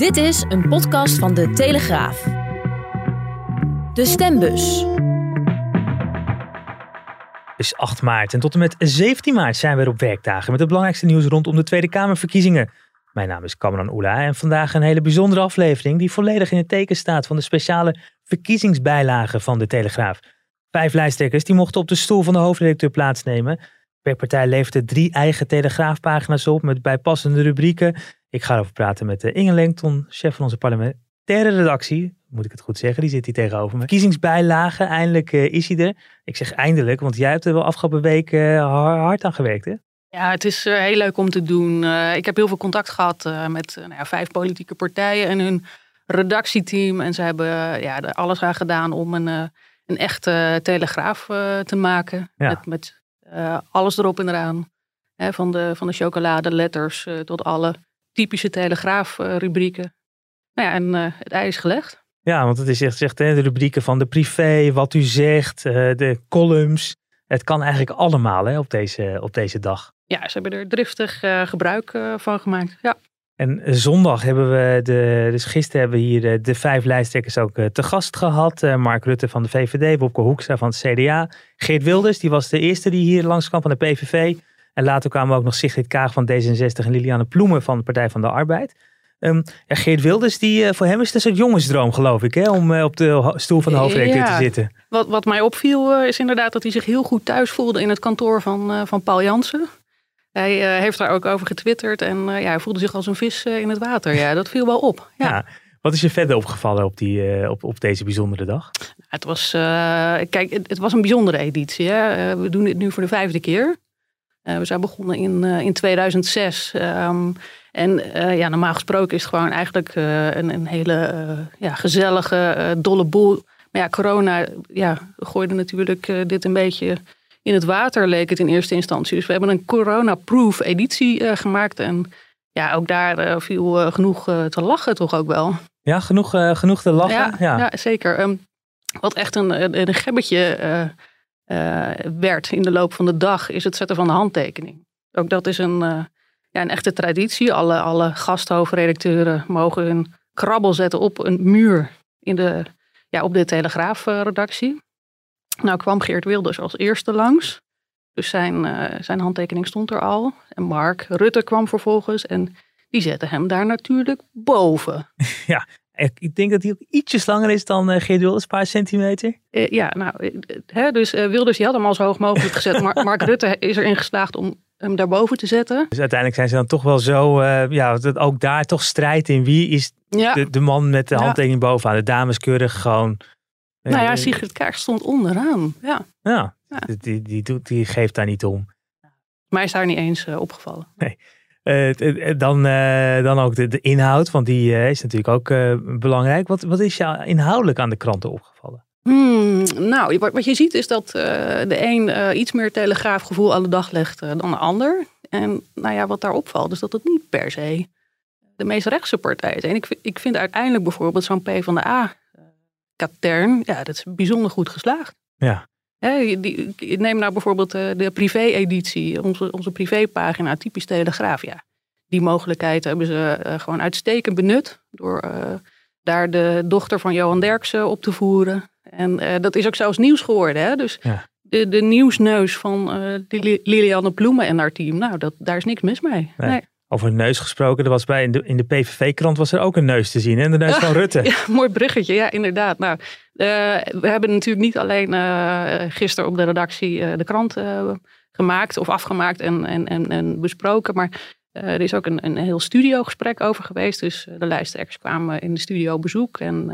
Dit is een podcast van De Telegraaf. De Stembus. Het is 8 maart en tot en met 17 maart zijn we er op werkdagen met het belangrijkste nieuws rondom de Tweede Kamerverkiezingen. Mijn naam is Cameron Oela en vandaag een hele bijzondere aflevering die volledig in het teken staat van de speciale verkiezingsbijlagen van de Telegraaf. Vijf lijsttrekkers die mochten op de stoel van de hoofdredacteur plaatsnemen. Per partij leverde drie eigen telegraafpagina's op met bijpassende rubrieken. Ik ga erover praten met eh, Inge Lengton, chef van onze parlementaire redactie. Moet ik het goed zeggen, die zit hier tegenover me. Verkiezingsbijlagen, eindelijk uh, is hij er. Ik zeg eindelijk, want jij hebt er wel afgelopen week uh, hard aan gewerkt hè? Ja, het is heel leuk om te doen. ik heb heel veel contact gehad met nou ja, vijf politieke partijen en hun redactieteam. En ze hebben ja, er alles aan gedaan om een, een echte telegraaf te maken. Ja. Met, met alles erop en eraan. Hè, van, de, van de chocolade, letters tot alle typische telegraafrubrieken. Nou ja, en uh, het ei is gelegd. Ja, want het is echt, zegt, de rubrieken van de privé, wat u zegt, uh, de columns. Het kan eigenlijk allemaal hè, op, deze, op deze dag. Ja, ze hebben er driftig uh, gebruik van gemaakt. Ja. En zondag hebben we, de, dus gisteren hebben we hier de vijf lijsttrekkers ook te gast gehad. Mark Rutte van de VVD, Wopke Hoekstra van het CDA. Geert Wilders, die was de eerste die hier langskwam van de PVV. En later kwamen ook nog Sigrid Kaag van D66 en Liliane Ploemen van de Partij van de Arbeid. Um, ja, Geert Wilders, die, uh, voor hem is het een soort jongensdroom, geloof ik, hè, om uh, op de stoel van de hoofdredacteur ja. te zitten. Wat, wat mij opviel uh, is inderdaad dat hij zich heel goed thuis voelde in het kantoor van, van Paul Jansen. Hij heeft daar ook over getwitterd en ja, hij voelde zich als een vis in het water. Ja, dat viel wel op. Ja. ja. Wat is je verder opgevallen op, die, op, op deze bijzondere dag? Het was, kijk, het, het, was een bijzondere editie. Hè. we doen dit nu voor de vijfde keer. Uh, we zijn begonnen in, uh, in 2006. Um, ehm, en uh, ja, normaal gesproken is het gewoon eigenlijk een, een, hele ja, gezellige, dolle boel. Maar ja, corona ja, gooide natuurlijk dit een beetje in het water, leek het in eerste instantie. Dus we hebben een corona-proof editie gemaakt. En ja, ook daar viel genoeg te lachen toch ook wel. Ja, genoeg, genoeg te lachen? Ja, ja. ja zeker. Um, wat echt een, een, een gebbetje uh, werd in de loop van de dag, is het zetten van de handtekening. Ook dat is een, uh, ja, een echte traditie. Alle, alle gasthoofdredacteuren mogen hun krabbel zetten op een muur in de, ja, op de Telegraafredactie. Nou kwam Geert Wilders als eerste langs. Dus zijn, uh, zijn handtekening stond er al. En Mark Rutte kwam vervolgens en die zette hem daar natuurlijk boven. Ja, ik denk dat hij ook ietsjes langer is dan uh, Geert Wilders, een paar centimeter. Uh, ja, nou, uh, hè, dus Wilders die had hem al zo hoog mogelijk gezet. maar Mark Rutte is erin geslaagd om hem daarboven te zetten. Dus uiteindelijk zijn ze dan toch wel zo, ja, dat ook daar toch strijd in. Wie is de, de, man met de handtekening bovenaan? De dames keurig gewoon. Nou ja, Sigrid Kaag stond onderaan. Ja, ja, Die, die, die, die geeft daar niet om. Mij is daar niet eens opgevallen. Nee. Uh, dan, uh, dan ook de, de, inhoud, want die is natuurlijk ook belangrijk. Wat, wat is jou inhoudelijk aan de kranten opgevallen? Hmm, nou, wat, je ziet is dat de een iets meer telegraafgevoel aan de dag legt dan de ander. En nou ja, wat daar opvalt is dat het niet per se de meest rechtse partij is. En ik, ik vind uiteindelijk bijvoorbeeld zo'n P van de A-katern, ja, dat is bijzonder goed geslaagd. Ja. He, die, neem nou bijvoorbeeld de, de privé-editie, onze, onze privépagina, typisch Telegraaf. Ja, die mogelijkheid hebben ze uh, gewoon uitstekend benut door uh, daar de dochter van Johan Derksen op te voeren. En uh, dat is ook zelfs nieuws geworden. Hè? Dus ja. de, de nieuwsneus van Lilianne Bloemen en haar team, nou, dat, daar is niks mis mee. Nee. nee. Over een neus gesproken, er was bij in de, in de PVV-krant was er ook een neus te zien. En de neus van Rutte. Ja, mooi bruggetje, ja, inderdaad. Nou, uh, we hebben natuurlijk niet alleen uh, gisteren op de redactie uh, de krant gemaakt of afgemaakt en, en, en, en besproken. Maar er is ook een, een heel studiogesprek over geweest. Dus de lijsttrekkers kwamen in de studio op bezoek en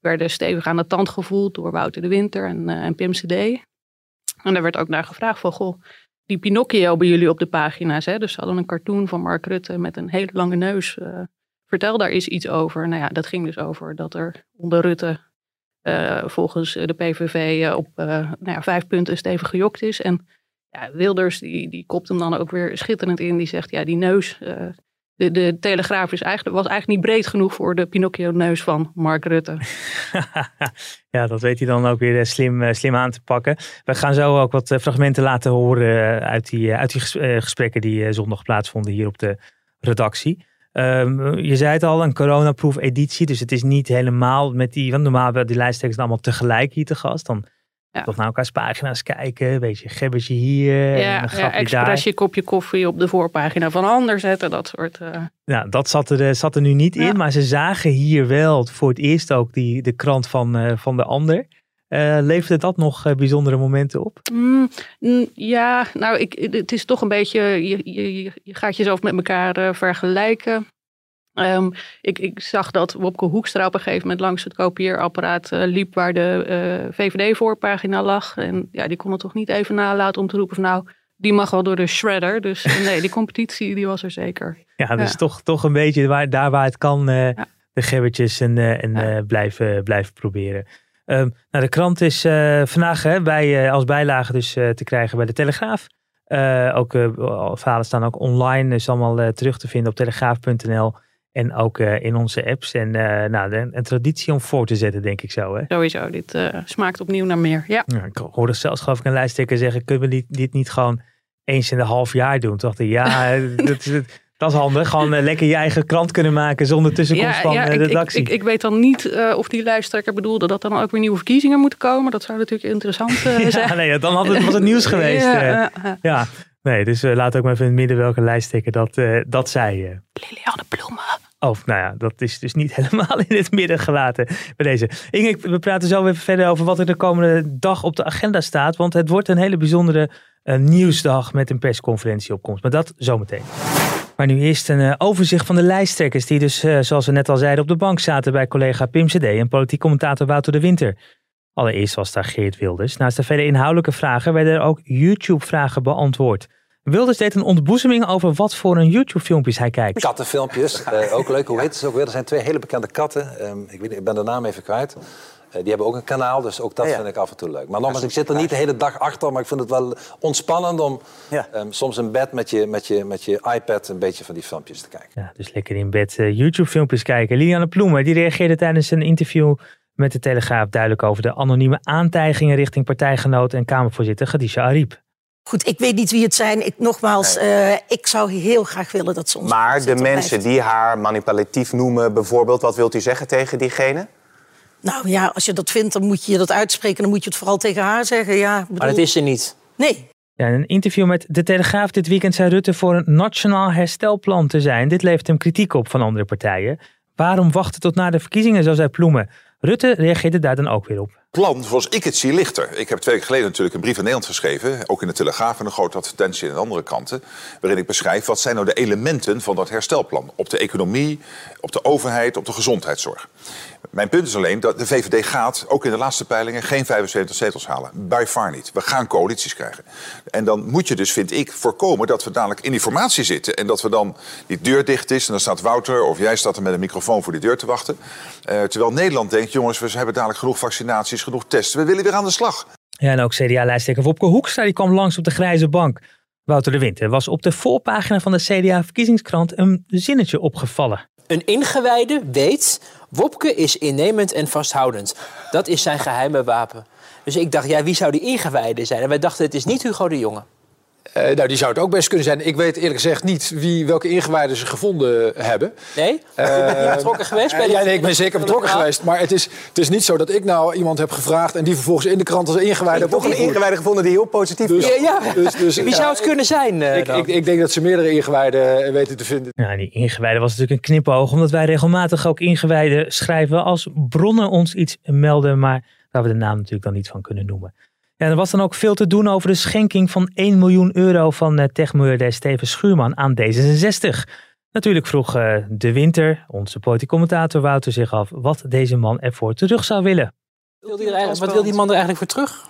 werden stevig aan de tand gevoeld door Wouter de Winter en, en Pim CD. En daar werd ook naar gevraagd van, goh, die Pinocchio bij jullie op de pagina's. Hè? Dus ze hadden een cartoon van Mark Rutte met een hele lange neus. Uh, vertel daar eens iets over. Nou ja, dat ging dus over dat er onder Rutte uh, volgens de PVV op nou ja, vijf punten stevig gejokt is. En ja, Wilders die, die kopt hem dan ook weer schitterend in. Die zegt, ja, die neus, de, de Telegraaf is eigenlijk, was eigenlijk niet breed genoeg voor de Pinocchio-neus van Mark Rutte. ja, dat weet hij dan ook weer eh, slim, eh, slim aan te pakken. We gaan zo ook wat eh, fragmenten laten horen uit die, uit die gesprekken die zondag plaatsvonden hier op de redactie. Um, je zei het al, een coronaproof editie. Dus het is niet helemaal met die. Want normaal hebben die lijstteksten allemaal tegelijk hier te gast. Dan ja. Toch naar elkaars pagina's kijken, een beetje gebbertje hier. Ja, een ja expressje, kopje koffie op de voorpagina van ander zetten, dat soort. Uh... Ja, dat zat er, zat er nu niet in, maar ze zagen hier wel voor het eerst ook die, de krant van, uh, van de ander. Uh, leverde dat nog bijzondere momenten op? Mm, mm, ja, nou, ik, het is toch een beetje, je, je, je gaat jezelf met elkaar vergelijken. Um, ik, ik, zag dat Wopke Hoekstra op een gegeven moment langs het kopieerapparaat uh, liep waar de uh, VVD-voorpagina lag. En ja, die kon het toch niet even nalaten om te roepen van nou, die mag wel door de shredder. Dus eh, nee, die competitie die was er zeker. Ja, dus Toch, toch een beetje waar, daar waar het kan uh, ja. de gebbertjes en, en ja. blijven, blijven proberen. Um, nou, de krant is vandaag hè, bij, als bijlage dus te krijgen bij de Telegraaf. ook verhalen staan ook online, is allemaal terug te vinden op telegraaf.nl. En ook uh, in onze apps. En uh, nou, een, traditie om voor te zetten, denk ik zo. Hè? Sowieso, dit uh, smaakt opnieuw naar meer. Ja. ja ik hoorde zelfs geloof ik een lijsttrekker zeggen, kunnen we dit, niet gewoon eens in een half jaar doen? Toen dacht ik, ja, dat, is, dat is handig. Gewoon lekker je eigen krant kunnen maken zonder tussenkomst ja, van ja, de redactie. Ik, ik, ik, weet dan niet of die lijsttrekker bedoelde dat er dan ook weer nieuwe verkiezingen moeten komen. Dat zou natuurlijk interessant zijn. ja, nee, dan had het, was het nieuws geweest. ja, ja. Nee, dus laat ook maar even in het midden welke lijsttrekker dat, dat zei. Liliane Bloemen. Oh, nou ja, dat is dus niet helemaal in het midden gelaten bij deze. Inge, we praten zo even verder over wat er de komende dag op de agenda staat. Want het wordt een hele bijzondere uh, nieuwsdag met een persconferentie opkomst. Maar dat zometeen. Maar nu eerst een uh, overzicht van de lijsttrekkers die dus, uh, zoals we net al zeiden, op de bank zaten bij collega Pim CD en politiek commentator Wouter de Winter. Allereerst was daar Geert Wilders. Naast de vele inhoudelijke vragen werden er ook YouTube-vragen beantwoord. Wilders deed een ontboezeming over wat voor een YouTube-filmpjes hij kijkt. Kattenfilmpjes, uh, ook leuk. Hoe heet het ook weer? Er zijn twee hele bekende katten. Um, ik, weet, ik ben de naam even kwijt. Uh, die hebben ook een kanaal, dus ook dat ja. vind ik af en toe leuk. Maar nogmaals, ik zit er niet de hele dag achter, maar ik vind het wel ontspannend om ja. um, soms in bed met je, met, je, met je iPad een beetje van die filmpjes te kijken. Ja, dus lekker in bed uh, YouTube-filmpjes kijken. Liliane Ploemen, die reageerde tijdens een interview met de Telegraaf duidelijk over de anonieme aantijgingen richting partijgenoot en Kamervoorzitter Khadija Ariep. Goed, ik weet niet wie het zijn. Ik, nogmaals, nee. uh, ik zou heel graag willen dat ze ons. Maar de mensen die haar manipulatief noemen, bijvoorbeeld, wat wilt u zeggen tegen diegene? Nou ja, als je dat vindt, dan moet je dat uitspreken. Dan moet je het vooral tegen haar zeggen. Ja, bedoel... Maar dat is ze niet. Nee. Ja, in een interview met De Telegraaf dit weekend zei Rutte voor een nationaal herstelplan te zijn. Dit levert hem kritiek op van andere partijen. Waarom wachten tot na de verkiezingen, zo zei Ploemen. Rutte reageerde daar dan ook weer op plan, zoals ik het zie, ligt er. Ik heb twee weken geleden natuurlijk een brief aan Nederland geschreven, ook in de Telegraaf en een grote advertentie in andere kranten, waarin ik beschrijf wat zijn nou de elementen van dat herstelplan op de economie, op de overheid, op de gezondheidszorg. Mijn punt is alleen dat de VVD gaat, ook in de laatste peilingen, geen 75 zetels halen. By far niet. We gaan coalities krijgen. En dan moet je dus, vind ik, voorkomen dat we dadelijk in die formatie zitten. En dat we dan die deur dicht is en dan staat Wouter of jij staat er met een microfoon voor die deur te wachten. Uh, terwijl Nederland denkt, jongens, we hebben dadelijk genoeg vaccinaties, genoeg testen. We willen weer aan de slag. Ja, en ook CDA-lijsttrekker Wopke Hoekstra die kwam langs op de grijze bank. Wouter de Winter was op de voorpagina van de CDA-verkiezingskrant een zinnetje opgevallen. Een ingewijde weet, Wopke is innemend en vasthoudend. Dat is zijn geheime wapen. Dus ik dacht, ja, wie zou die ingewijde zijn? En wij dachten, het is niet Hugo de Jonge. Uh, nou, die zou het ook best kunnen zijn. Ik weet eerlijk gezegd niet wie, welke ingewijden ze gevonden hebben. Nee? Uh, je bent niet betrokken geweest? Bij ja, nee, ik ben zeker betrokken geweest. Maar het is, het is niet zo dat ik nou iemand heb gevraagd... en die vervolgens in de krant als ingewijde... Heb toch een ingewijde gevonden die heel positief dus, is. Ja, ja. Dus, dus, wie zou het kunnen zijn uh, ik, ik, ik, denk dat ze meerdere ingewijden weten te vinden. Ja, die ingewijden was natuurlijk een knipoog... omdat wij regelmatig ook ingewijden schrijven... als bronnen ons iets melden... maar waar we de naam natuurlijk dan niet van kunnen noemen. Ja, er was dan ook veel te doen over de schenking van 1 miljoen euro van uh, techmiljardair Steven Schuurman aan D66. Natuurlijk vroeg uh, De Winter, onze politiek commentator Wouter, zich af wat deze man ervoor terug zou willen. Wil wat wil die man er eigenlijk voor terug?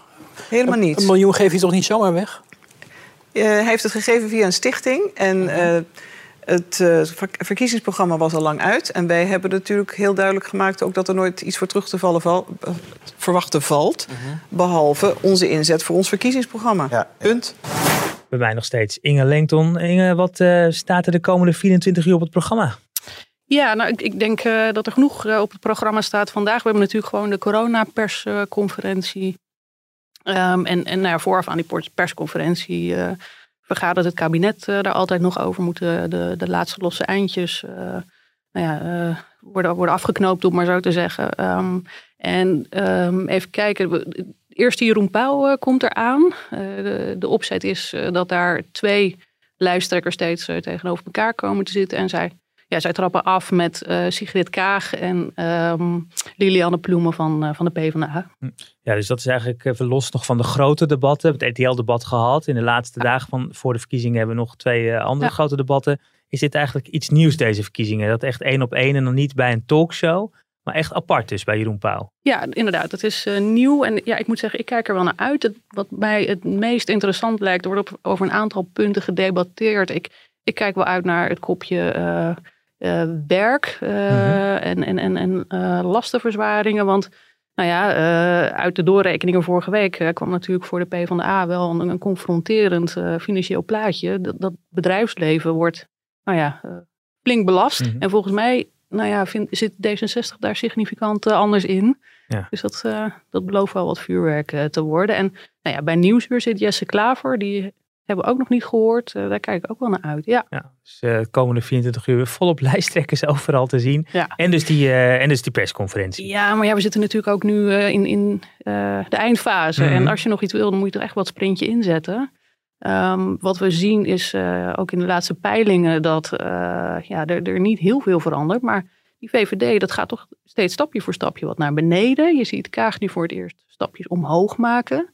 Helemaal niet. Een miljoen geef je toch niet zomaar weg? heeft het gegeven via een stichting. En eh, het eh, ver- verkiezingsprogramma was al lang uit. En wij hebben natuurlijk heel duidelijk gemaakt... ook dat er nooit iets voor terug te vallen val, verwachten valt. Behalve onze inzet voor ons verkiezingsprogramma. Punt. Bij mij nog steeds Inge Lengton. Inge, wat eh, staat er de komende 24 uur op het programma? Ja, nou, ik, ik denk eh, dat er genoeg op het programma staat vandaag. We hebben natuurlijk gewoon de coronapersconferentie. Ehm en en nou ja, vooraf aan die pers- persconferentie eh, vergadert het kabinet eh, daar altijd nog over. Moeten de, de laatste losse eindjes eh, nou ja, eh, worden, worden afgeknoopt, om maar zo te zeggen. Ehm, en ehm, even kijken. Eerst Jeroen Pauw eh, komt eraan. Eh de, de opzet is eh, dat daar twee lijsttrekkers steeds eh, tegenover elkaar komen te zitten. En zij, ja, zij trappen af met eh, Sigrid Kaag en ehm, Lilianne Ploemen van, eh, van de PvdA. Ja, dus dat is eigenlijk even los nog van de grote debatten. We hebben het RTL-debat gehad. In de laatste dagen van voor de verkiezingen hebben we nog twee eh, andere Ja. grote debatten. Is dit eigenlijk iets nieuws, deze verkiezingen? Dat echt één op één en dan niet bij een talkshow, maar echt apart dus bij Jeroen Pauw. Ja, inderdaad. Het is eh, nieuw. En ja, ik moet zeggen, ik kijk er wel naar uit. Het, wat mij het meest interessant lijkt, er wordt op, over een aantal punten gedebatteerd. Ik, ik kijk wel uit naar het kopje eh, eh, werk eh, en, en, en, en eh, lastenverzwaringen. Want nou ja, uit de doorrekeningen vorige week kwam natuurlijk voor de PvdA wel een, een confronterend financieel plaatje. Dat, dat bedrijfsleven wordt nou ja, flink belast. Mhm. En volgens mij nou ja, vind, zit D66 daar significant anders in. Ja. Dus dat, dat belooft wel wat vuurwerk te worden. En nou ja, bij Nieuwsuur zit Jesse Klaver. Die hebben we ook nog niet gehoord. Eh, daar kijk ik ook wel naar uit. Ja. Ja, dus eh, de komende 24 uur volop lijsttrekkers overal te zien. Ja. En, dus die, eh, en dus die persconferentie. ja, maar ja, we zitten natuurlijk ook nu eh, in, in eh, de eindfase. Mhm. En als je nog iets wil, dan moet je er echt wat sprintje inzetten. Ehm, wat we zien is eh, ook in de laatste peilingen dat eh, ja, er, er niet heel veel verandert. Maar die VVD, dat gaat toch steeds stapje voor stapje wat naar beneden. Je ziet Kaag nu voor het eerst stapjes omhoog maken.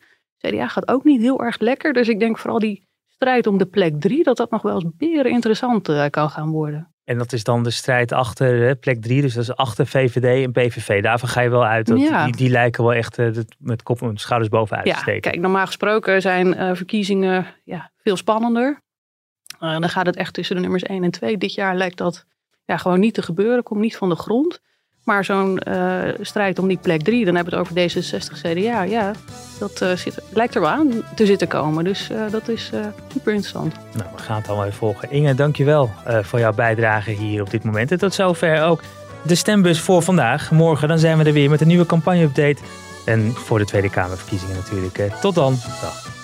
CDA gaat ook niet heel erg lekker. Dus ik denk vooral die strijd om de plek drie, dat dat nog wel eens beren interessant eh, kan gaan worden. En dat is dan de strijd achter eh, plek 3, dus dat is achter VVD en PVV. Daarvan ga je wel uit. Dat Ja. die, die lijken wel echt eh, met kop en schouders bovenuit Ja, te steken. kijk, normaal gesproken zijn eh, verkiezingen ja, veel spannender. Dan gaat het echt tussen de nummers 1 en 2. Dit jaar lijkt dat ja, gewoon niet te gebeuren, komt niet van de grond. Maar zo'n eh, strijd om die plek 3, dan hebben we het over D66 CDA. Ja, dat eh, zit, lijkt er wel aan te zitten komen. Dus eh, dat is eh, super interessant. Nou, we gaan het allemaal even volgen. Inge, dankjewel uh, voor jouw bijdrage hier op dit moment. En tot zover ook de stembus voor vandaag. Morgen dan zijn we er weer met een nieuwe campagne-update. En voor de Tweede Kamerverkiezingen natuurlijk. Tot dan. Dag.